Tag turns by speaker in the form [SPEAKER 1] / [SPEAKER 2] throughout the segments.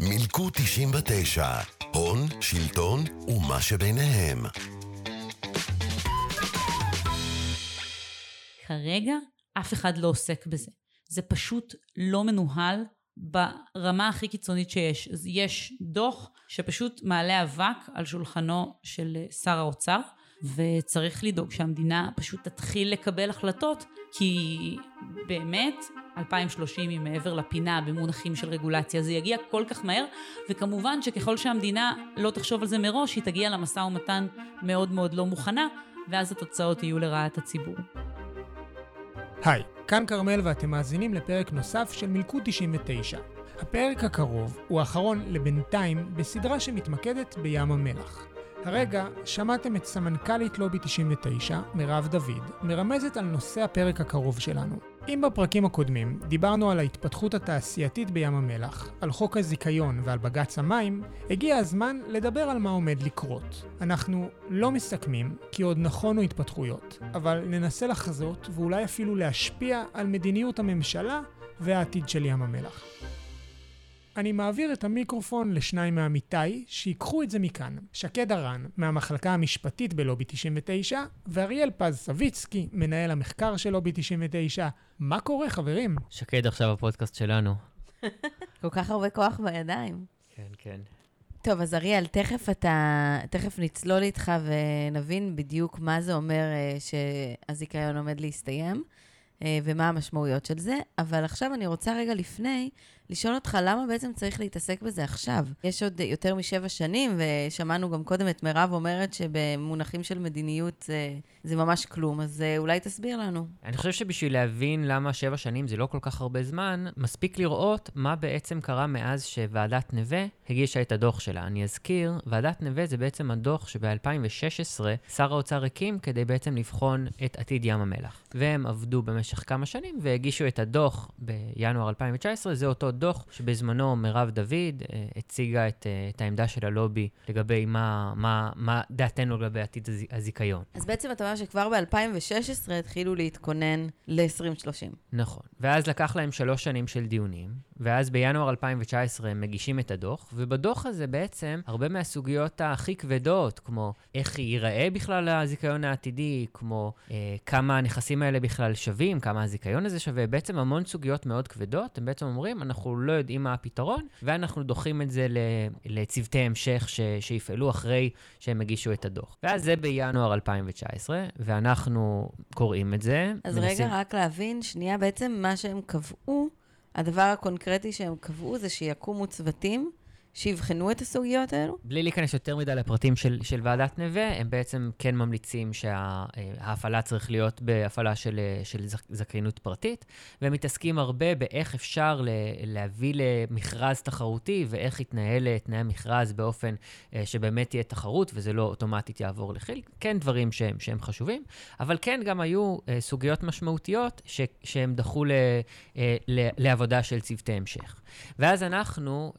[SPEAKER 1] מילקו 99, הון, שלטון ומה שביניהם.
[SPEAKER 2] כרגע אף אחד לא עוסק בזה. זה פשוט לא מנוהל ברמה הכי קיצונית שיש. אז יש דוח שפשוט מעלה אבק על שולחנו של שר האוצר, וצריך לדאוג שהמדינה פשוט תתחיל לקבל החלטות, כי באמת 2030 היא מעבר לפינה במונחים של רגולציה, זה יגיע כל כך מהר, וכמובן שככל שהמדינה לא תחשוב על זה מראש, היא תגיע למשא ומתן מאוד מאוד לא מוכנה, ואז התוצאות יהיו לרעת הציבור.
[SPEAKER 3] היי, כאן כרמל ואתם מאזינים לפרק נוסף של מלכוד 99. הפרק הקרוב הוא האחרון לבינתיים בסדרה שמתמקדת בים המלח. הרגע שמעתם את סמנכ"לית לובי 99, מירב דוד, מרמזת על נושא הפרק הקרוב שלנו. אם בפרקים הקודמים דיברנו על ההתפתחות התעשייתית בים המלח, על חוק הזיכיון ועל בג"ץ המים, הגיע הזמן לדבר על מה עומד לקרות. אנחנו לא מסכמים, כי עוד נכונו התפתחויות, אבל ננסה לחזות ואולי אפילו להשפיע על מדיניות הממשלה והעתיד של ים המלח. אני מעביר את המיקרופון לשניים מעמיתיי, שיקחו את זה מכאן. שקד הרן, מהמחלקה המשפטית בלובי 99, ואריאל פז סביצקי, מנהל המחקר של לובי 99. מה קורה, חברים?
[SPEAKER 4] שקד עכשיו הפודקאסט שלנו.
[SPEAKER 5] כל כך הרבה כוח בידיים.
[SPEAKER 4] כן, כן.
[SPEAKER 5] טוב, אז אריאל, תכף אתה, תכף נצלול איתך ונבין בדיוק מה זה אומר אה, שהזיכיון עומד להסתיים. אה, ומה המשמעויות של זה, אבל עכשיו אני רוצה רגע לפני לשאול אותך, למה בעצם צריך להתעסק בזה עכשיו? יש עוד יותר משבע שנים, ושמענו גם קודם את מירב אומרת שבמונחים של מדיניות זה, זה ממש כלום, אז אה, אולי תסביר לנו.
[SPEAKER 4] אני חושב שבשביל להבין למה שבע שנים זה לא כל כך הרבה זמן, מספיק לראות מה בעצם קרה מאז שוועדת נווה הגישה את הדוח שלה. אני אזכיר, ועדת נווה זה בעצם הדוח שב-2016 שר האוצר הקים כדי בעצם לבחון את עתיד ים המלח. והם עבדו במשך כמה שנים והגישו את הדוח בינואר 2019, זה אותו דוח שבזמנו מירב דוד אה, הציגה את, אה, את העמדה של הלובי לגבי מה, מה, מה דעתנו לגבי עתיד הזיכיון.
[SPEAKER 5] אז בעצם אתה אומר שכבר ב-2016 התחילו להתכונן ל-2030.
[SPEAKER 4] נכון. ואז לקח להם שלוש שנים של דיונים, ואז בינואר 2019 הם מגישים את הדוח, ובדוח הזה בעצם הרבה מהסוגיות הכי כבדות, כמו איך ייראה בכלל הזיכיון העתידי, כמו אה, כמה הנכסים האלה בכלל שווים, כמה הזיכיון הזה שווה, בעצם המון סוגיות מאוד כבדות, הם בעצם אומרים, אנחנו לא יודעים מה הפתרון, ואנחנו דוחים את זה לצוותי המשך ש, שיפעלו אחרי שהם הגישו את הדוח. ואז זה בינואר 2019, ואנחנו קוראים את זה.
[SPEAKER 5] אז מנסים... רגע, רק להבין, שנייה, בעצם מה שהם קבעו, הדבר הקונקרטי שהם קבעו זה שיקומו צוותים שיבחנו את הסוגיות האלו?
[SPEAKER 4] בלי להיכנס יותר מדי לפרטים של, של ועדת נווה, הם בעצם כן ממליצים שההפעלה צריך להיות בהפעלה של, של זכיינות פרטית, והם מתעסקים הרבה באיך אפשר להביא למכרז תחרותי ואיך יתנהל תנאי המכרז באופן אה, שבאמת תהיה תחרות וזה לא אוטומטית יעבור לכי"ל. כן דברים שהם, שהם חשובים, אבל כן גם היו אה, סוגיות משמעותיות ש, שהם דחו ל, אה, ל, לעבודה של צוותי המשך. ואז אנחנו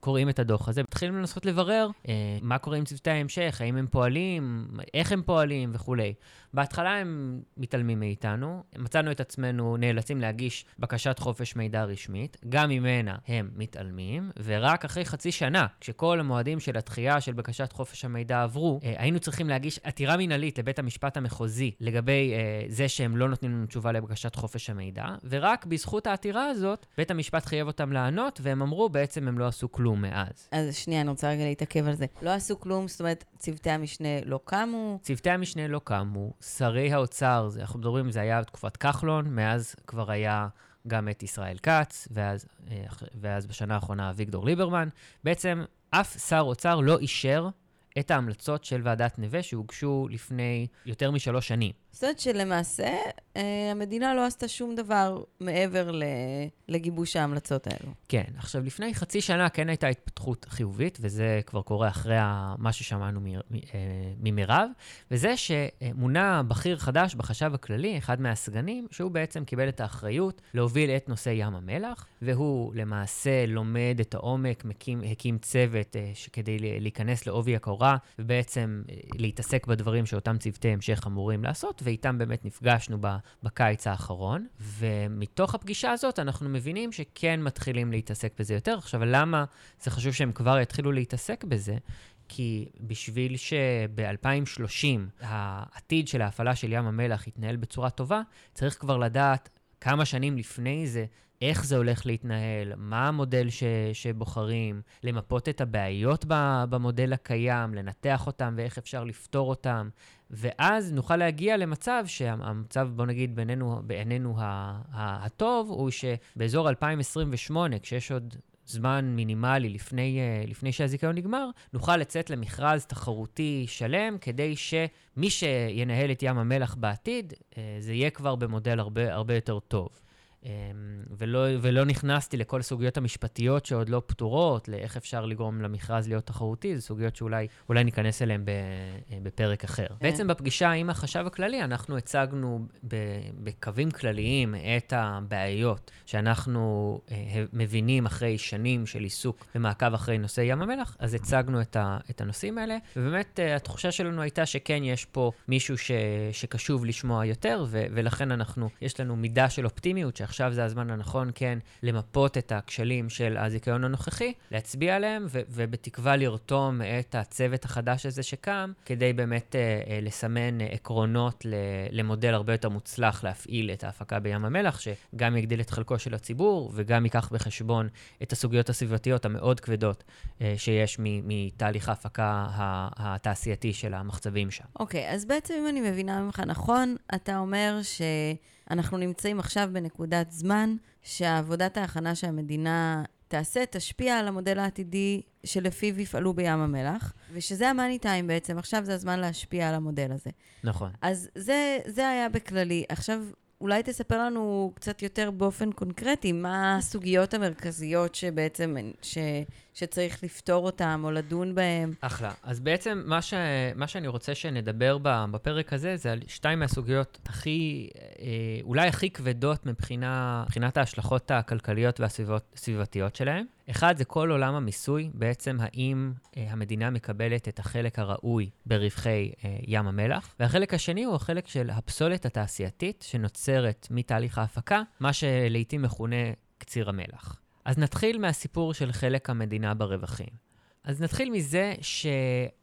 [SPEAKER 4] קוראים את את הדוח הזה, מתחילים לנסות לברר אה, מה קורה עם צוותי ההמשך, האם הם פועלים, איך הם פועלים וכולי. בהתחלה הם מתעלמים מאיתנו, מצאנו את עצמנו נאלצים להגיש בקשת חופש מידע רשמית, גם ממנה הם מתעלמים, ורק אחרי חצי שנה, כשכל המועדים של התחייה של בקשת חופש המידע עברו, אה, היינו צריכים להגיש עתירה מינהלית לבית המשפט המחוזי לגבי אה, זה שהם לא נותנים לנו תשובה לבקשת חופש המידע, ורק בזכות העתירה הזאת, בית המשפט חייב אותם לענות, והם אמרו, בעצם הם לא עשו כלום מאז.
[SPEAKER 5] אז שנייה, אני רוצה רגע להתעכב על זה. לא עשו כלום, זאת אומרת, צוותי המשנה לא קמו?
[SPEAKER 4] צוותי המשנה לא קמו. שרי האוצר, אנחנו מדברים, זה היה בתקופת כחלון, מאז כבר היה גם את ישראל כץ, ואז, אה, ואז בשנה האחרונה אביגדור ליברמן. בעצם אף שר אוצר לא אישר את ההמלצות של ועדת נווה שהוגשו לפני יותר משלוש שנים.
[SPEAKER 5] זאת אומרת שלמעשה אה, המדינה לא עשתה שום דבר מעבר לגיבוש ההמלצות האלו.
[SPEAKER 4] כן, עכשיו לפני חצי שנה כן הייתה התפתחות חיובית, וזה כבר קורה אחרי מה ששמענו אה, ממירב, וזה שמונה בכיר חדש בחשב הכללי, אחד מהסגנים, שהוא בעצם קיבל את האחריות להוביל את נושא ים המלח, והוא למעשה לומד את העומק, מקים, הקים צוות אה, כדי להיכנס לעובי הקורה, ובעצם להתעסק בדברים שאותם צוותי המשך אמורים לעשות. מדינות, ואיתם באמת נפגשנו בקיץ האחרון, ומתוך הפגישה הזאת אנחנו מבינים שכן מתחילים להתעסק בזה יותר. עכשיו, למה זה חשוב שהם כבר יתחילו להתעסק בזה? כי בשביל שב-2030 העתיד של ההפעלה של ים המלח יתנהל בצורה טובה, צריך כבר לדעת כמה שנים לפני זה איך זה הולך להתנהל, מה המודל ש, שבוחרים, למפות את הבעיות במודל הקיים, לנתח אותם ואיך אפשר לפתור אותם, ואז נוכל להגיע למצב שהמצב, בוא נגיד, בינינו, בעינינו הטוב, הוא שבאזור 2028, כשיש עוד זמן מינימלי לפני, אה, לפני שהזיכיון נגמר, נוכל לצאת למכרז תחרותי שלם, כדי שמי שינהל את ים המלח בעתיד, אה, זה יהיה כבר במודל הרבה, הרבה יותר טוב. אמ, ולא, ולא נכנסתי לכל הסוגיות המשפטיות שעוד לא פתורות, לאיך אפשר לגרום למכרז להיות תחרותי, זה סוגיות שאולי ניכנס אליהן בפרק אחר. כן. בעצם בפגישה עם החשב הכללי, אנחנו הצגנו בקווים כלליים את הבעיות שאנחנו אה, מבינים אחרי שנים של עיסוק ומעקב אחרי נושא ים המלח, אז הצגנו את, ה, את הנושאים האלה, ובאמת אה, התחושה שלנו הייתה שכן, יש פה מישהו ש, שקשוב לשמוע יותר, ו, ולכן אנחנו, יש לנו מידה של אופטימיות, שעכשיו זה הזמן הנכון, כן, למפות את הכשלים של הזיכיון הנוכחי, להצביע עליהם, ו- ובתקווה לרתום את הצוות החדש הזה שקם, כדי באמת אה, אה, לסמן עקרונות ל- למודל הרבה יותר מוצלח להפעיל את ההפקה בים המלח, שגם יגדיל את חלקו של הציבור, וגם ייקח בחשבון את הסוגיות הסביבתיות המאוד כבדות אה, שיש מתהליך ההפקה התעשייתי של המחצבים שם.
[SPEAKER 5] אוקיי, okay, אז בעצם אם אני מבינה ממך נכון, אתה אומר ש... אנחנו נמצאים עכשיו בנקודת זמן שעבודת ההכנה שהמדינה תעשה, תשפיע על המודל העתידי שלפיו יפעלו בים המלח, ושזה המאני טיים בעצם, עכשיו זה הזמן להשפיע על המודל הזה.
[SPEAKER 4] נכון.
[SPEAKER 5] אז זה, זה היה בכללי. עכשיו, אולי תספר לנו קצת יותר באופן קונקרטי, מה הסוגיות המרכזיות שבעצם, ש, שצריך לפתור אותן או לדון בהן.
[SPEAKER 4] אחלה. אז בעצם מה, ש, מה שאני רוצה שנדבר בפרק הזה, זה על שתיים מהסוגיות הכי, אה, אולי הכי כבדות מבחינה, מבחינת ההשלכות הכלכליות והסביבתיות שלהן. אחד, זה כל עולם המיסוי, בעצם האם אה, המדינה מקבלת את החלק הראוי ברווחי אה, ים המלח. והחלק השני הוא החלק של הפסולת התעשייתית שנוצרת מתהליך ההפקה, מה שלעיתים מכונה קציר המלח. אז נתחיל מהסיפור של חלק המדינה ברווחים. אז נתחיל מזה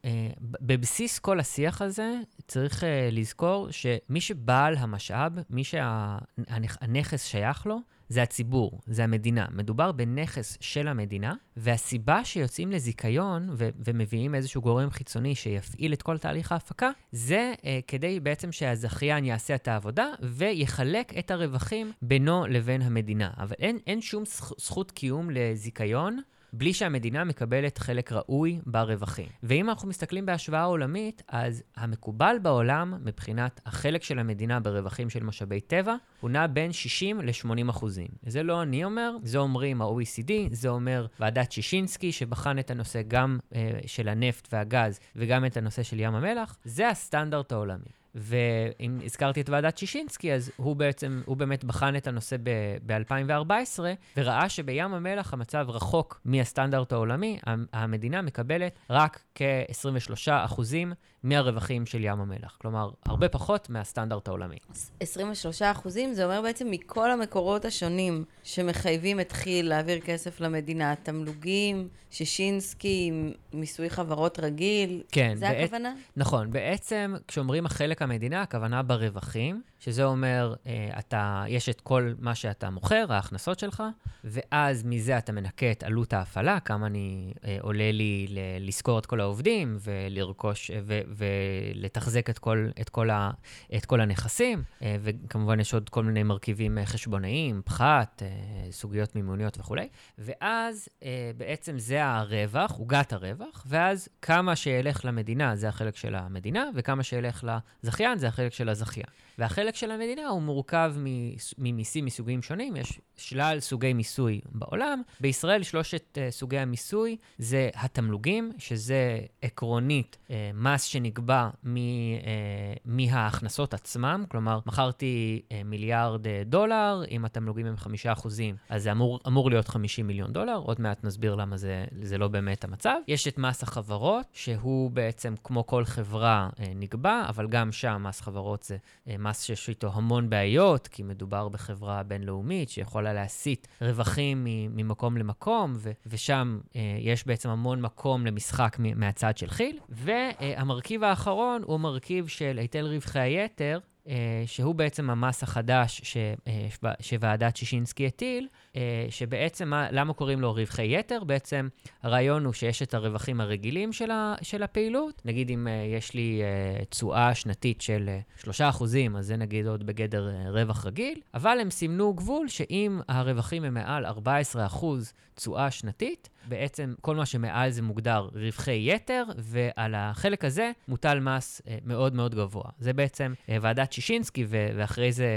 [SPEAKER 4] שבבסיס כל השיח הזה צריך אה, לזכור שמי שבעל המשאב, מי שהנכס שייך לו, זה הציבור, זה המדינה. מדובר בנכס של המדינה, והסיבה שיוצאים לזיכיון ו- ומביאים איזשהו גורם חיצוני שיפעיל את כל תהליך ההפקה, זה uh, כדי בעצם שהזכיין יעשה את העבודה ויחלק את הרווחים בינו לבין המדינה. אבל אין, אין שום זכות קיום לזיכיון בלי שהמדינה מקבלת חלק ראוי ברווחים. ואם אנחנו מסתכלים בהשוואה עולמית, אז המקובל בעולם, מבחינת החלק של המדינה ברווחים של משאבי טבע, הוא נע בין 60 ל-80 אחוזים. זה לא אני אומר, זה אומרים ה-OECD, זה אומר ועדת שישינסקי, שבחן את הנושא גם אה, של הנפט והגז וגם את הנושא של ים המלח, זה הסטנדרט העולמי. ואם הזכרתי את ועדת שישינסקי, אז הוא בעצם, הוא באמת בחן את הנושא ב-2014, וראה שבים המלח המצב רחוק מהסטנדרט העולמי, המדינה מקבלת רק כ-23 אחוזים מהרווחים של ים המלח. כלומר, הרבה פחות מהסטנדרט העולמי.
[SPEAKER 5] 23 אחוזים, זה אומר בעצם מכל המקורות השונים שמחייבים את כי"ל להעביר כסף למדינה, תמלוגים, שישינסקי, מיסוי חברות רגיל,
[SPEAKER 4] כן.
[SPEAKER 5] זה בעת, הכוונה?
[SPEAKER 4] נכון. בעצם, כשאומרים החלק המדינה, הכוונה ברווחים, שזה אומר, אה, אתה, יש את כל מה שאתה מוכר, ההכנסות שלך, ואז מזה אתה מנקה את עלות ההפעלה, כמה אני, אה, עולה לי לשכור את כל העובדים ולרכוש, ו, ולתחזק את כל, את, כל ה, את כל הנכסים, אה, וכמובן יש עוד כל מיני מרכיבים אה, חשבונאיים, פחת, אה, סוגיות מימוניות וכולי, ואז בעצם זה הרווח, עוגת הרווח, ואז כמה שילך למדינה זה החלק של המדינה, וכמה שילך לזכיין זה החלק של הזכיין. והחלק של המדינה הוא מורכב ממיסים מסוגים שונים, יש שלל סוגי מיסוי בעולם. בישראל שלושת סוגי המיסוי זה התמלוגים, שזה עקרונית מס שנקבע uh, מההכנסות עצמם, כלומר, מכרתי uh, מיליארד uh, דולר, אם התמלוגים הם חמישה אחוזים, אז זה אמור, אמור להיות 50 מיליון דולר, עוד מעט נסביר למה זה, זה לא באמת המצב. יש את מס החברות, שהוא בעצם כמו כל חברה uh, נקבע, אבל גם שם מס חברות זה uh, מס שיש איתו המון בעיות, כי מדובר בחברה בינלאומית שיכולה להסיט רווחים ממקום למקום, ו- ושם uh, יש בעצם המון מקום למשחק מהצד של כי"ל. והמרכיב האחרון הוא מרכיב של היטל רווחי היתר, שהוא בעצם המס החדש ש, אה, שוועדת שישינסקי הטיל, אה, שבעצם, מה, למה קוראים לו רווחי יתר? בעצם הרעיון הוא שיש את הרווחים הרגילים של, ה, של הפעילות. נגיד אם יש לי תשואה שנתית של 3%, אז זה נגיד עוד בגדר רווח רגיל, אבל הם סימנו גבול שאם הרווחים הם מעל 14% תשואה שנתית, בעצם כל מה שמעל זה מוגדר רווחי יתר, ועל החלק הזה מוטל מס אה, מאוד מאוד גבוה. זה בעצם אה, ועדת שישינסקי, ו- ואחרי זה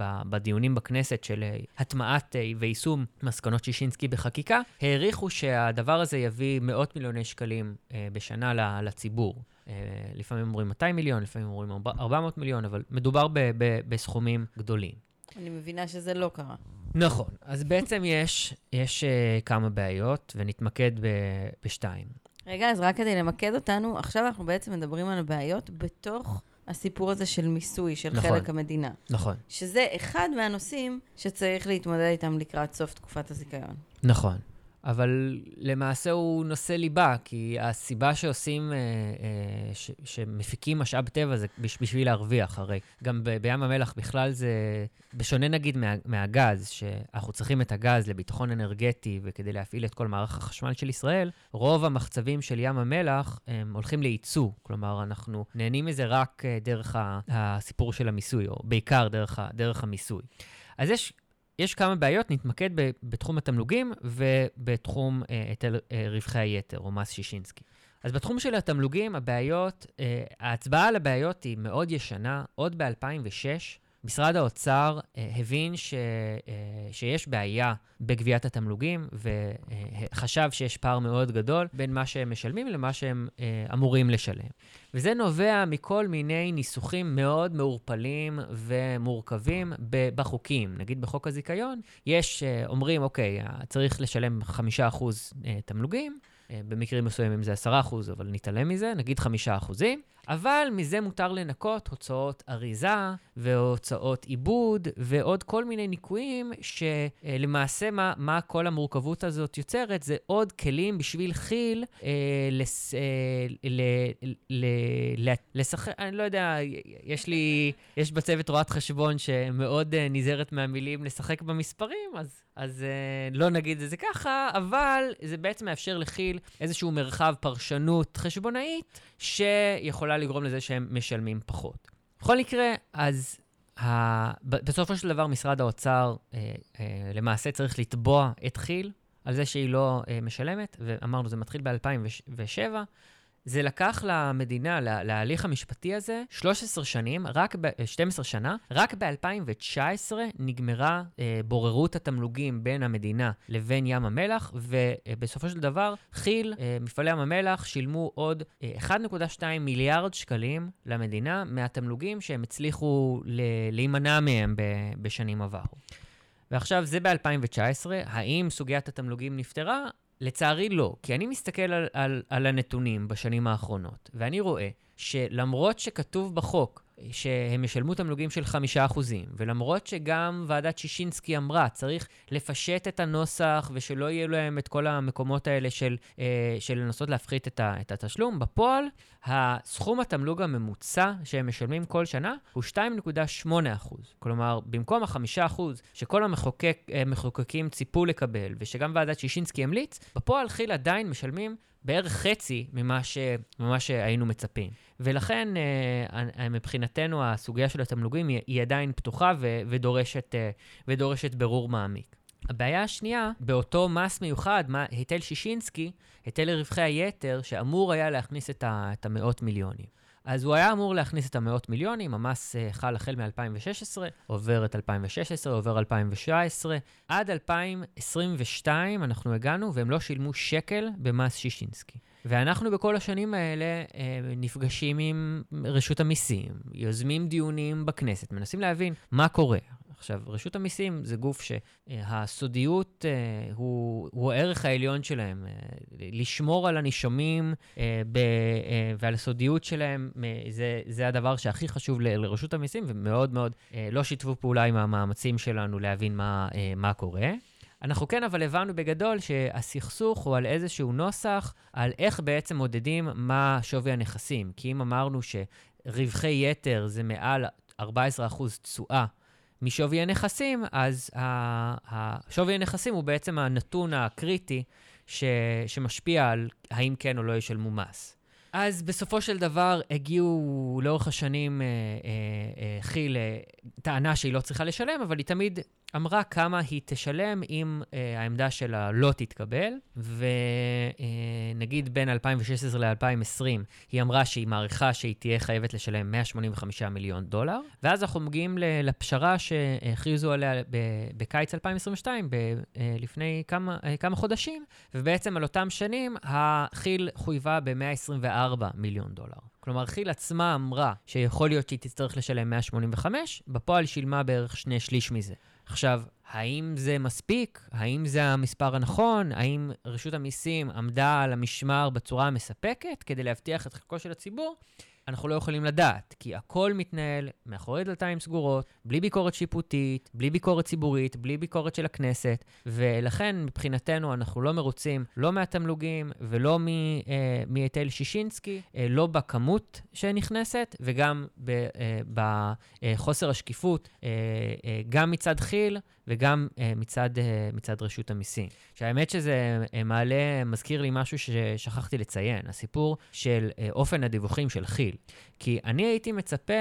[SPEAKER 4] אה, בדיונים בכנסת של אה, הטמעת אה, ויישום מסקנות שישינסקי בחקיקה, העריכו שהדבר הזה יביא מאות מיליוני שקלים בשנה לציבור. לפעמים אומרים 200 מיליון, לפעמים אומרים 400 מיליון, אבל מדובר בסכומים גדולים.
[SPEAKER 5] אני מבינה שזה לא קרה.
[SPEAKER 4] נכון. אז בעצם יש, יש uh, כמה בעיות, ונתמקד ב, בשתיים.
[SPEAKER 5] רגע, אז רק כדי למקד אותנו, עכשיו אנחנו בעצם מדברים על הבעיות בתוך הסיפור הזה של מיסוי, של נכון, חלק המדינה.
[SPEAKER 4] נכון.
[SPEAKER 5] שזה אחד מהנושאים שצריך להתמודד איתם לקראת סוף תקופת הזיכיון.
[SPEAKER 4] נכון. אבל למעשה הוא נושא ליבה, כי הסיבה שעושים, אה, אה, ש, שמפיקים משאב טבע זה בשביל להרוויח, הרי גם ב, בים המלח בכלל זה, בשונה נגיד מה, מהגז, שאנחנו צריכים את הגז לביטחון אנרגטי וכדי להפעיל את כל מערך החשמל של ישראל, רוב המחצבים של ים המלח הם הולכים לייצוא, כלומר, אנחנו נהנים מזה רק אה, דרך הסיפור של המיסוי, או בעיקר דרך, דרך המיסוי. אז יש יש כמה בעיות, נתמקד ב, בתחום התמלוגים ובתחום אה, היטל אה, רווחי היתר, או מס שישינסקי. אז בתחום של התמלוגים, הבעיות, אה, ההצבעה על הבעיות היא מאוד ישנה. עוד ב-2006 משרד האוצר אה, הבין ש, אה, שיש בעיה בגביית התמלוגים, וחשב שיש פער מאוד גדול בין מה שהם משלמים למה שהם אה, אמורים לשלם. וזה נובע מכל מיני ניסוחים מאוד מעורפלים ומורכבים בחוקים. נגיד בחוק הזיכיון, יש, אה, אומרים, אוקיי, צריך לשלם 5% אה, תמלוגים, אה, במקרים מסוימים זה 10%, אבל נתעלם מזה, נגיד 5%. אבל מזה מותר לנקות הוצאות אריזה והוצאות עיבוד ועוד כל מיני ניקויים שלמעשה מה, מה כל המורכבות הזאת יוצרת זה עוד כלים בשביל כי"ל אה, לס, אה, ל, ל, ל, לשחק, אני לא יודע, יש לי, יש בצוות רואת חשבון שמאוד אה, נזהרת מהמילים לשחק במספרים, אז... אז uh, לא נגיד את זה ככה, אבל זה בעצם מאפשר לכי"ל איזשהו מרחב פרשנות חשבונאית שיכולה לגרום לזה שהם משלמים פחות. בכל מקרה, אז ה... בסופו של דבר משרד האוצר uh, uh, למעשה צריך לתבוע את כי"ל על זה שהיא לא uh, משלמת, ואמרנו, זה מתחיל ב-2007. זה לקח למדינה, לה, להליך המשפטי הזה, 13 שנים, רק ב, 12 שנה, רק ב-2019 נגמרה אה, בוררות התמלוגים בין המדינה לבין ים המלח, ובסופו של דבר, כי"ל, אה, מפעלי ים המלח, שילמו עוד אה, 1.2 מיליארד שקלים למדינה מהתמלוגים שהם הצליחו ל- להימנע מהם ב- בשנים עברו. ועכשיו, זה ב-2019, האם סוגיית התמלוגים נפתרה? לצערי לא, כי אני מסתכל על, על, על הנתונים בשנים האחרונות, ואני רואה שלמרות שכתוב בחוק שהם ישלמו תמלוגים של חמישה אחוזים, ולמרות שגם ועדת שישינסקי אמרה, צריך לפשט את הנוסח ושלא יהיו להם את כל המקומות האלה של, אה, של לנסות להפחית את, התשלום, בפועל, הסכום התמלוג הממוצע שהם משלמים כל שנה הוא 2.8 אחוז. כלומר, במקום החמישה אחוז שכל המחוקקים אה, ציפו לקבל, ושגם ועדת שישינסקי המליץ, בפועל כי"ל עדיין משלמים בערך חצי ממה, ש, ממה שהיינו מצפים. ולכן, אה, מבחינתנו, הסוגיה של התמלוגים היא, היא עדיין פתוחה ו, ודורשת, אה, ודורשת ברור מעמיק. הבעיה השנייה, באותו מס מיוחד, מה, היטל שישינסקי, היטל לרווחי היתר, שאמור היה להכניס את, ה, את המאות מיליונים. אז הוא היה אמור להכניס את המאות מיליונים, המס אה, חל החל מ-2016, עובר את 2016, עובר 2017. עד 2022 אנחנו הגענו, והם לא שילמו שקל במס שישינסקי. ואנחנו בכל השנים האלה אה, נפגשים עם רשות המיסים, יוזמים דיונים בכנסת, מנסים להבין מה קורה. עכשיו, רשות המיסים זה גוף שהסודיות אה, הוא, הוא הערך העליון שלהם. אה, לשמור על הנישומים אה, ב, ועל הסודיות שלהם, זה, זה הדבר שהכי חשוב ל, לרשות המיסים, ומאוד מאוד לא שיתפו פעולה עם המאמצים שלנו להבין מה, מה קורה. אנחנו כן אבל הבנו בגדול שהסכסוך הוא על איזשהו נוסח, על איך בעצם מודדים מה שווי הנכסים. כי אם אמרנו שרווחי יתר זה מעל 14% תשואה משווי הנכסים, אז שווי הנכסים הוא בעצם הנתון הקריטי ש, שמשפיע על האם כן או לא ישלמו מס. אז בסופו של דבר הגיעו לאורך השנים, אה, אה, אה, כי"ל טענה שהיא לא צריכה לשלם, אבל היא תמיד אמרה כמה היא תשלם אם אה, העמדה שלה לא תתקבל, ונגיד אה, בין 2016 ל-2020 היא אמרה שהיא מעריכה שהיא תהיה חייבת לשלם 185 מיליון דולר, ואז אנחנו מגיעים לפשרה שהכריזו עליה בקיץ 2022, ב, אה, לפני כמה, אה, כמה חודשים, ובעצם על אותם שנים הכי"ל חויבה ב-124 מיליון דולר. כלומר, כי"ל עצמה אמרה שיכול להיות שהיא תצטרך לשלם 185, בפועל שילמה בערך שני שליש מזה. עכשיו, האם זה מספיק? האם זה המספר הנכון? האם רשות המיסים עמדה על המשמר בצורה המספקת כדי להבטיח את חלקו של הציבור? אנחנו לא יכולים לדעת, כי הכל מתנהל מאחורי דלתיים סגורות, בלי ביקורת שיפוטית, בלי ביקורת ציבורית, בלי ביקורת של הכנסת, ולכן מבחינתנו אנחנו לא מרוצים לא מהתמלוגים ולא אה, מהיטל שישינסקי, אה, לא בכמות שנכנסת וגם בחוסר אה, השקיפות, גם מצד כי"ל וגם uh, מצד, uh, מצד רשות המיסים. שהאמת שזה uh, מעלה, מזכיר לי משהו ששכחתי לציין, הסיפור של uh, אופן הדיווחים של כי"ל. כי אני הייתי מצפה,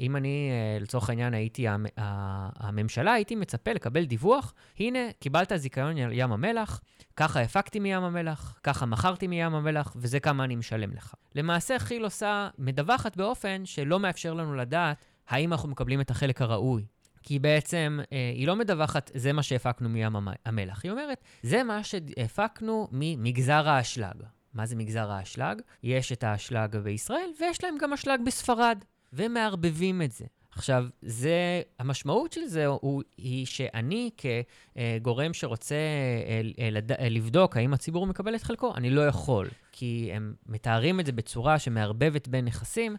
[SPEAKER 4] אם אני uh, לצורך העניין הייתי המ, הממשלה, הייתי מצפה לקבל דיווח, הנה, קיבלת זיכיון ים המלח, ככה הפקתי מים המלח, ככה מכרתי מים המלח, וזה כמה אני משלם לך. למעשה כי"ל עושה, מדווחת באופן שלא מאפשר לנו לדעת האם אנחנו מקבלים את החלק הראוי כי בעצם אה, היא לא מדווחת, זה מה שהפקנו מים המלח. היא אומרת, זה מה שהפקנו ממגזר האשלג. מה זה מגזר האשלג? יש את האשלג בישראל, ויש להם גם אשלג בספרד, ומערבבים את זה. עכשיו, זה, המשמעות של זה הוא, היא שאני כגורם שרוצה אה, אה, אה, לבדוק האם הציבור מקבל את חלקו, אני לא יכול. כי הם מתארים את זה בצורה שמערבבת בין נכסים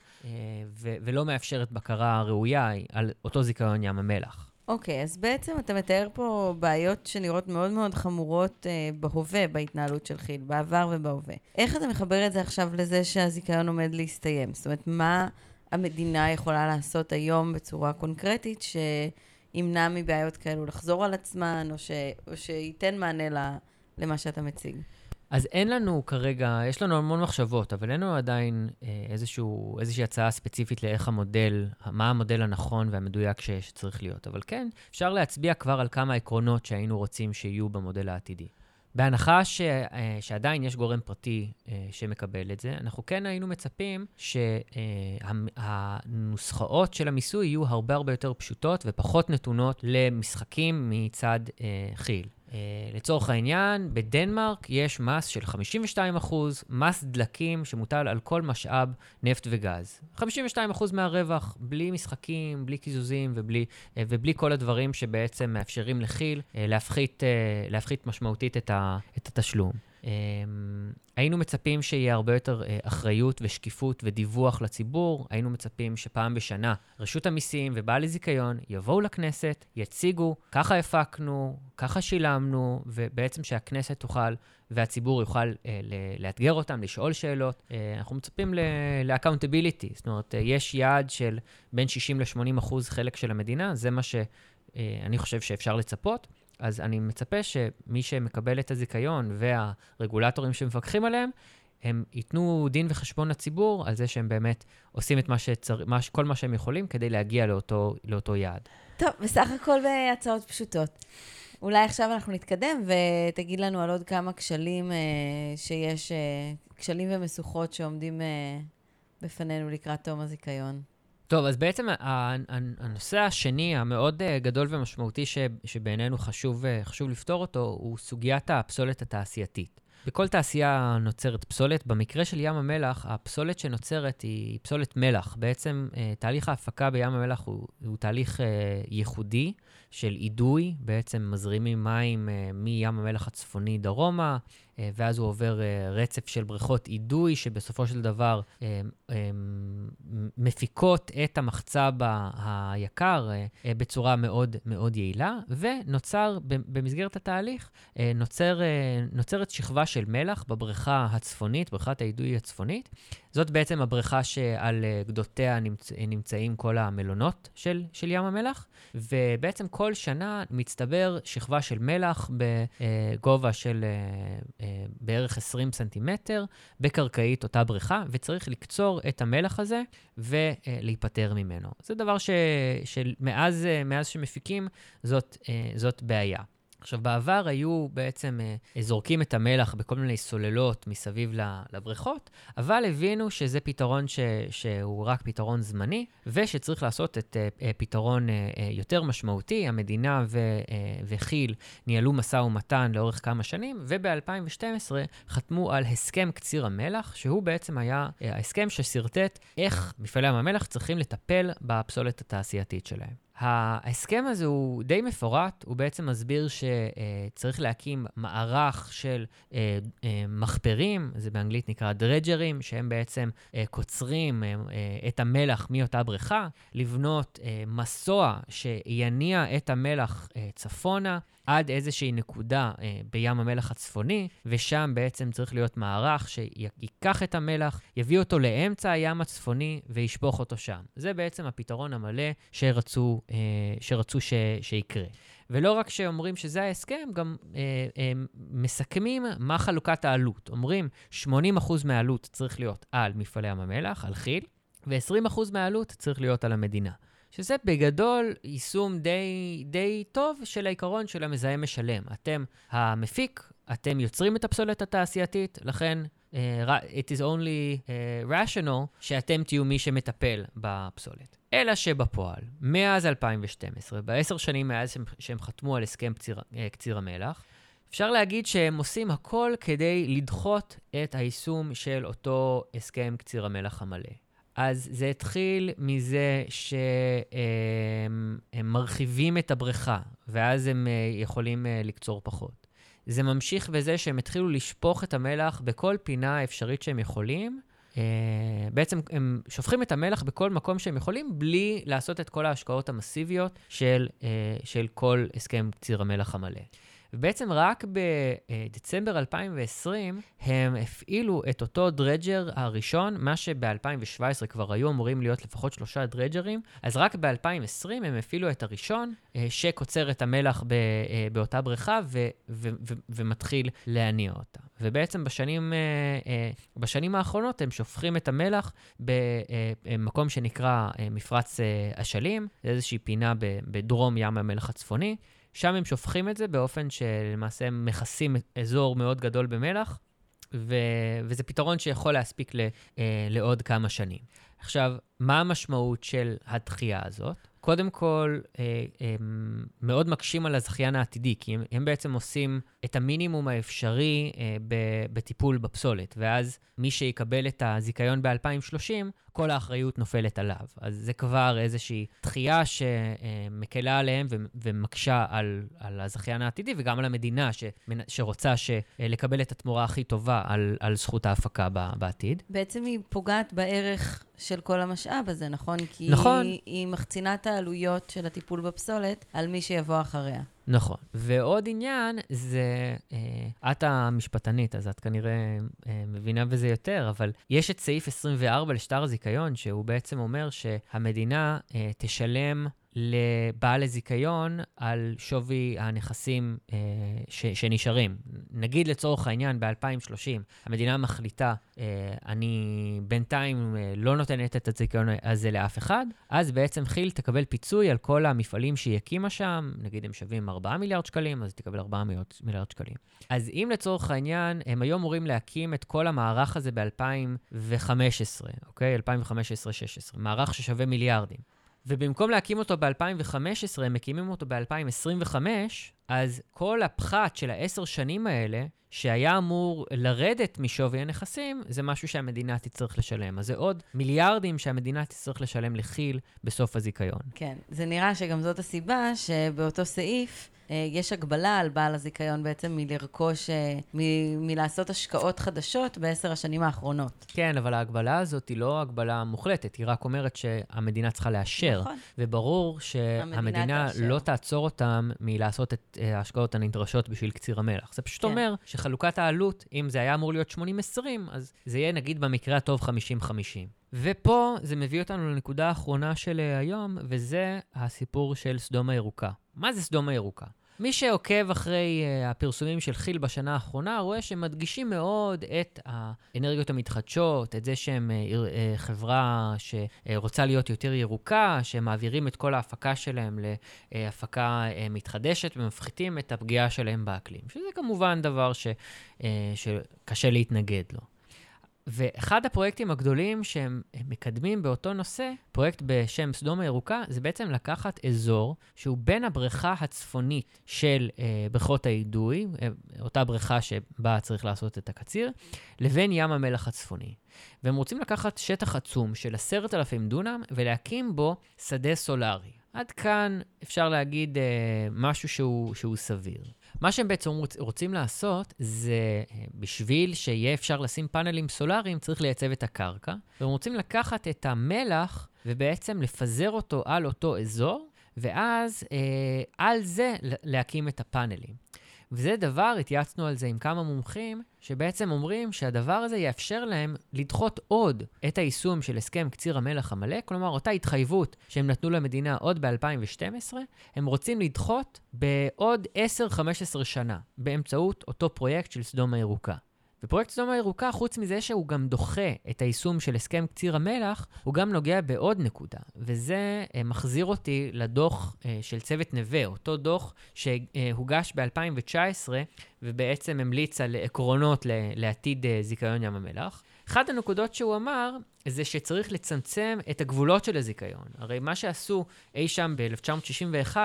[SPEAKER 4] ולא מאפשרת בקרה ראויה על אותו זיכיון ים המלח.
[SPEAKER 5] אוקיי, okay, אז בעצם אתה מתאר פה בעיות שנראות מאוד מאוד חמורות אה, בהווה, בהתנהלות של כי"ל, בעבר ובהווה. איך אתה מחבר את זה עכשיו לזה שהזיכיון עומד להסתיים? זאת אומרת, מה... המדינה יכולה לעשות היום בצורה קונקרטית, שימנע מבעיות כאלו לחזור על עצמן, או, ש, או שייתן מענה למה שאתה מציג?
[SPEAKER 4] אז אין לנו כרגע, יש לנו המון מחשבות, אבל אין לנו עדיין אה, איזשהו, איזושהי הצעה ספציפית לאיך המודל, מה המודל הנכון והמדויק שצריך להיות. אבל כן, אפשר להצביע כבר על כמה עקרונות שהיינו רוצים שיהיו במודל העתידי. בהנחה ש, אה, שעדיין יש גורם פרטי אה, שמקבל את זה, אנחנו כן היינו מצפים שהנוסחאות אה, של המיסוי יהיו הרבה הרבה יותר פשוטות ופחות נתונות למשחקים מצד כי"ל. Uh, לצורך העניין, בדנמרק יש מס של 52%, מס דלקים שמוטל על כל משאב נפט וגז. 52% מהרווח, בלי משחקים, בלי קיזוזים ובלי, uh, ובלי כל הדברים שבעצם מאפשרים לכי"ל uh, להפחית, להפחית משמעותית את התשלום. Um, היינו מצפים שיהיה הרבה יותר uh, אחריות ושקיפות ודיווח לציבור. היינו מצפים שפעם בשנה רשות המיסים ובעל הזיכיון יבואו לכנסת, יציגו, ככה הפקנו, ככה שילמנו, ובעצם שהכנסת תוכל והציבור יוכל uh, לאתגר אותם, לשאול שאלות. Uh, אנחנו מצפים ל-accountability, זאת אומרת, uh, יש יעד של בין 60 ל-80 אחוז חלק של המדינה, זה מה שאני uh, חושב שאפשר לצפות. אז אני מצפה שמי שמקבל את הזיכיון והרגולטורים שמפקחים עליהם, הם ייתנו דין וחשבון לציבור על זה שהם באמת עושים את מה שצר... מה... כל מה שהם יכולים כדי להגיע לאותו, לאותו יעד.
[SPEAKER 5] טוב, בסך הכל בהצעות פשוטות. אולי עכשיו אנחנו נתקדם ותגיד לנו על עוד כמה כשלים אה, שיש, אה, כשלים ומשוכות שעומדים אה, בפנינו לקראת תום הזיכיון?
[SPEAKER 4] טוב, אז בעצם הנושא השני המאוד אה, גדול ומשמעותי שבעינינו חשוב, אה, חשוב לפתור אותו, הוא סוגיית הפסולת התעשייתית. בכל תעשייה נוצרת פסולת. במקרה של ים המלח, הפסולת שנוצרת היא פסולת מלח. בעצם אה, תהליך ההפקה בים המלח הוא, הוא תהליך ייחודי של אידוי. בעצם מזרימים מים מים המלח הצפוני דרומה, ואז הוא עובר אה, רצף של בריכות אידוי, שבסופו של דבר אה, מפיקות את המחצב היקר בצורה מאוד מאוד יעילה, ונוצר, במסגרת התהליך, נוצר, נוצרת שכבה של מלח בבריכה הצפונית, בריכת האידוי הצפונית. זאת בעצם הבריכה שעל גדותיה נמצ, נמצאים כל המלונות של, של ים המלח, ובעצם כל שנה מצטבר שכבה של מלח בגובה של אה, בערך 20 סנטימטר בקרקעית אותה בריכה, וצריך לקצור את המלח הזה ולהיפטר ממנו. זה דבר ש, שמאז אה, שמפיקים זאת, אה, זאת בעיה. עכשיו, בעבר היו בעצם אה, זורקים את המלח בכל מיני סוללות מסביב לבריכות, אבל הבינו שזה פתרון ש, שהוא רק פתרון זמני, ושצריך לעשות את אה, אה, פתרון יותר משמעותי. המדינה ו, וכי"ל ניהלו משא ומתן לאורך כמה שנים, וב-2012 חתמו על הסכם קציר המלח, שהוא בעצם היה ההסכם ששרטט איך מפעלי ים המלח צריכים לטפל בפסולת התעשייתית שלהם. ההסכם הזה הוא די מפורט, הוא בעצם מסביר שצריך להקים מערך של אה, אה, מחפרים, זה באנגלית נקרא דרג'רים, שהם בעצם אה, קוצרים את המלח מאותה בריכה, לבנות מסוע שיניע את המלח צפונה. עד איזושהי נקודה אה, בים המלח הצפוני, ושם בעצם צריך להיות מערך שייקח את המלח, יביא אותו לאמצע הים הצפוני וישפוך אותו שם. זה בעצם הפתרון המלא שרצו, אה, שרצו ש, שיקרה. ולא רק שאומרים שזה ההסכם, גם אה, אה, מסכמים מה חלוקת העלות. אומרים 80% מהעלות צריך להיות על מפעלי ים המלח, על כי"ל, ו-20% מהעלות צריך להיות על המדינה. שזה בגדול יישום די, די טוב של העיקרון של המזהם משלם. אתם המפיק, אתם יוצרים את הפסולת התעשייתית, לכן uh, it is only uh, rational שאתם תהיו מי שמטפל בפסולת. אלא שבפועל, מאז 2012, בעשר שנים מאז שהם, שהם חתמו על הסכם קציר, uh, קציר המלח, אפשר להגיד שהם עושים הכל כדי לדחות את היישום של אותו הסכם קציר המלח המלא. אז זה התחיל מזה שהם מרחיבים את הבריכה, ואז הם אה, יכולים אה, לקצור פחות. זה ממשיך בזה שהם התחילו לשפוך את המלח בכל פינה אפשרית שהם יכולים. Uh, בעצם הם שופכים את המלח בכל מקום שהם יכולים, בלי לעשות את כל ההשקעות המסיביות של, של כל הסכם קציר המלח המלא. ובעצם רק בדצמבר 2020 הם הפעילו את אותו דרג'ר הראשון, מה שב-2017 כבר היו אמורים להיות לפחות שלושה דרג'רים, אז רק ב-2020 הם הפעילו את הראשון, אה, שקוצר את המלח ב, אה, באותה בריכה ו, ו, ו, ומתחיל להניע אותה. ובעצם בשנים, אה, בשנים האחרונות הם שופכים את המלח במקום שנקרא מפרץ אשלים, זה איזושהי פינה בדרום ים המלח הצפוני. שם הם שופכים את זה באופן שלמעשה הם מכסים אזור מאוד גדול במלח, ו... וזה פתרון שיכול להספיק ל... אה, לעוד כמה שנים. עכשיו, מה המשמעות של הדחייה הזאת? קודם כל, אה, הם מאוד מקשים על הזכיין העתידי, כי הם, הם בעצם עושים את המינימום האפשרי אה, בטיפול בפסולת, ואז מי שיקבל את הזיכיון ב-2030, כל האחריות נופלת עליו. אז זה כבר איזושהי דחייה שמקלה עליהם ומקשה על, על הזכיין העתידי, וגם על המדינה שרוצה לקבל את התמורה הכי טובה על, על זכות ההפקה בעתיד.
[SPEAKER 5] בעצם היא פוגעת בערך של כל המשאב הזה, נכון? כי
[SPEAKER 4] נכון.
[SPEAKER 5] היא, היא מחצינה את העלויות של הטיפול בפסולת על מי שיבוא אחריה.
[SPEAKER 4] נכון. ועוד עניין זה, אה, את המשפטנית, אז את כנראה אה, מבינה בזה יותר, אבל יש את סעיף 24 לשטר הזיכיון, שהוא בעצם אומר שהמדינה אה, תשלם לבעל הזיכיון על שווי הנכסים אה, ש, שנשארים. נגיד לצורך העניין, ב-2030 המדינה מחליטה, אה, אני בינתיים אה, לא נותנת את הזיכיון הזה לאף אחד, אז בעצם כי"ל תקבל פיצוי על כל המפעלים שהיא הקימה שם, נגיד הם שווים 4 מיליארד שקלים, אז היא תקבל 4 מיליארד שקלים. אז אם לצורך העניין, הם היו אמורים להקים את כל המערך הזה ב-2015, אוקיי? 2015-2016, מערך ששווה מיליארדים. ובמקום להקים אותו ב-2015, הם מקימים אותו ב-2025, אז כל הפחת של העשר שנים האלה, שהיה אמור לרדת משווי הנכסים, זה משהו שהמדינה תצטרך לשלם. אז זה עוד מיליארדים שהמדינה תצטרך לשלם לכי"ל בסוף הזיכיון.
[SPEAKER 5] כן, זה נראה שגם זאת הסיבה שבאותו סעיף... אה, יש הגבלה על בעל הזיכיון בעצם מלרכוש, אה, מ- מלעשות השקעות חדשות בעשר השנים האחרונות.
[SPEAKER 4] כן, אבל ההגבלה הזאת היא לא הגבלה מוחלטת, היא רק אומרת שהמדינה צריכה לאשר.
[SPEAKER 5] נכון.
[SPEAKER 4] וברור שהמדינה. לא תעצור אותם מלעשות את אה, ההשקעות הנדרשות בשביל קציר המלח. זה פשוט
[SPEAKER 5] כן.
[SPEAKER 4] אומר שחלוקת העלות, אם זה היה אמור להיות 80-20, אז זה יהיה נגיד במקרה הטוב 50-50. ופה זה מביא אותנו לנקודה האחרונה של היום, וזה הסיפור של סדום הירוקה. מה זה סדום הירוקה? מי שעוקב אחרי uh, הפרסומים של כי"ל בשנה האחרונה, רואה מדגישים מאוד את האנרגיות המתחדשות, את זה שהם uh, uh, חברה שרוצה להיות יותר ירוקה, שהם מעבירים את כל ההפקה שלהם להפקה מתחדשת ומפחיתים את הפגיעה שלהם באקלים, שזה כמובן דבר ש, שקשה להתנגד לו. ואחד הפרויקטים הגדולים שהם מקדמים באותו נושא, פרויקט בשם סדום הירוקה, זה בעצם לקחת אזור שהוא בין הבריכה הצפונית של אה, בריכות האידוי, אה, אותה בריכה שבה צריך לעשות את הקציר, לבין ים המלח הצפוני. והם רוצים לקחת שטח עצום של עשרת אלפים דונם ולהקים בו שדה סולארי. עד כאן אפשר להגיד אה, משהו שהוא, שהוא סביר. מה שהם בעצם רוצ, רוצים לעשות זה, אה, בשביל שיהיה אפשר לשים פאנלים סולאריים, צריך לייצב את הקרקע, והם רוצים לקחת את המלח ובעצם לפזר אותו על אותו אזור, ואז אה, על זה להקים את הפאנלים. וזה דבר, התייעצנו על זה עם כמה מומחים, שבעצם אומרים שהדבר הזה יאפשר להם לדחות עוד את היישום של הסכם קציר המלח המלא, כלומר, אותה התחייבות שהם נתנו למדינה עוד ב-2012, הם רוצים לדחות בעוד 10-15 שנה, באמצעות אותו פרויקט של סדום הירוקה. ופרויקט סדום הירוקה, חוץ מזה שהוא גם דוחה את היישום של הסכם קציר המלח, הוא גם נוגע בעוד נקודה, וזה אה, מחזיר אותי לדוח אה, של צוות נווה, אותו דוח שהוגש ב-2019, ובעצם המליץ על עקרונות לעתיד אה, זיכיון ים המלח. אחת הנקודות שהוא אמר, זה שצריך לצמצם את הגבולות של הזיכיון. הרי מה שעשו אי שם ב-1961,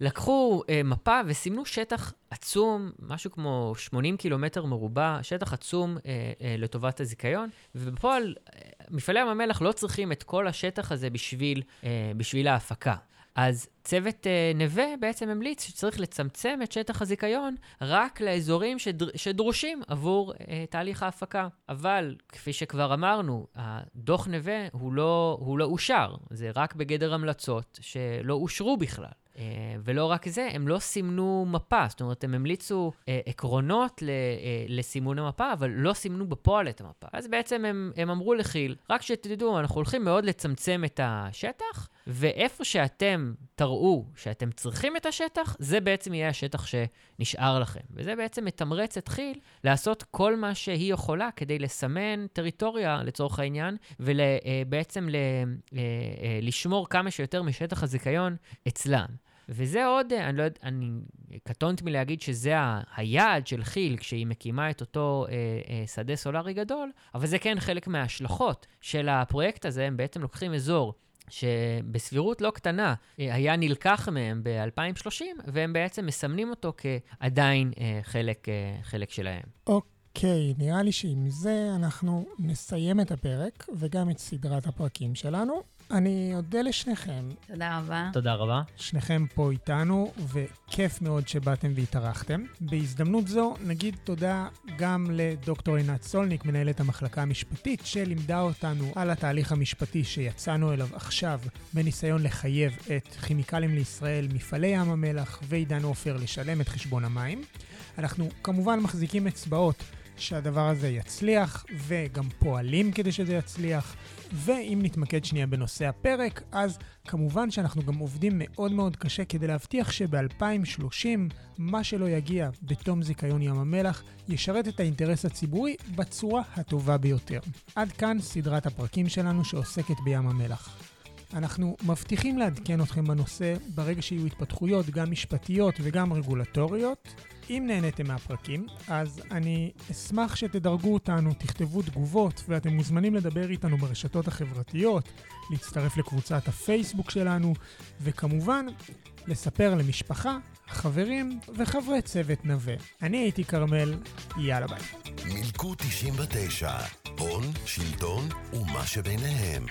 [SPEAKER 4] לקחו אה, מפה וסימנו שטח עצום, משהו כמו 80 קילומטר מרובע, שטח עצום אה, אה, לטובת הזיכיון, ובפועל אה, מפעלי ים המלח לא צריכים את כל השטח הזה בשביל, אה, בשביל ההפקה. אז צוות uh, נווה בעצם המליץ שצריך לצמצם את שטח הזיכיון רק לאזורים שדר, שדרושים עבור uh, תהליך ההפקה. אבל, כפי שכבר אמרנו, הדוח נווה הוא לא, הוא לא אושר, זה רק בגדר המלצות שלא אושרו בכלל. Uh, ולא רק זה, הם לא סימנו מפה, זאת אומרת, הם המליצו uh, עקרונות ל, uh, לסימון המפה, אבל לא סימנו בפועל את המפה. אז בעצם הם, הם אמרו לכי"ל, רק שתדעו, אנחנו הולכים מאוד לצמצם את השטח, ואיפה שאתם תראו שאתם צריכים את השטח, זה בעצם יהיה השטח שנשאר לכם. וזה בעצם מתמרץ את כי"ל לעשות כל מה שהיא יכולה כדי לסמן טריטוריה, לצורך העניין, ובעצם לשמור כמה שיותר משטח הזיכיון אצלם. וזה עוד, אני לא יודע, אני קטונתי מלהגיד שזה היעד של כי"ל כשהיא מקימה את אותו אה, אה, שדה סולארי גדול, אבל זה כן חלק מההשלכות של הפרויקט הזה, הם בעצם לוקחים אזור שבסבירות לא קטנה אה, היה נלקח מהם ב-2030, והם בעצם מסמנים אותו כעדיין אה, חלק, אה, חלק שלהם.
[SPEAKER 3] אוקיי, נראה לי שעם זה אנחנו נסיים את הפרק וגם את סדרת הפרקים שלנו. אני אודה לשניכם.
[SPEAKER 5] תודה רבה.
[SPEAKER 4] תודה רבה.
[SPEAKER 3] שניכם פה איתנו, וכיף מאוד שבאתם והתארחתם. בהזדמנות זו נגיד תודה גם לדוקטור עינת סולניק, מנהלת המחלקה המשפטית, שלימדה אותנו על התהליך המשפטי שיצאנו אליו עכשיו, בניסיון לחייב את כימיקלים לישראל, מפעלי ים המלח ועידן עופר לשלם את חשבון המים. אנחנו כמובן מחזיקים אצבעות שהדבר הזה יצליח, וגם פועלים כדי שזה יצליח. ואם נתמקד שנייה בנושא הפרק, אז כמובן שאנחנו גם עובדים מאוד מאוד קשה כדי להבטיח שב-2030, מה שלא יגיע בתום זיכיון ים המלח, ישרת את האינטרס הציבורי בצורה הטובה ביותר. עד כאן סדרת הפרקים שלנו שעוסקת בים המלח. אנחנו מבטיחים לעדכן אתכם בנושא ברגע שיהיו התפתחויות, גם משפטיות וגם רגולטוריות. אם נהניתם מהפרקים, אז אני אשמח שתדרגו אותנו, תכתבו תגובות, ואתם מוזמנים לדבר איתנו ברשתות החברתיות, להצטרף לקבוצת הפייסבוק שלנו, וכמובן, לספר למשפחה, חברים וחברי צוות נווה. אני הייתי כרמל, יאללה ביי.
[SPEAKER 1] מילקו 99, הון, שלטון ומה שביניהם.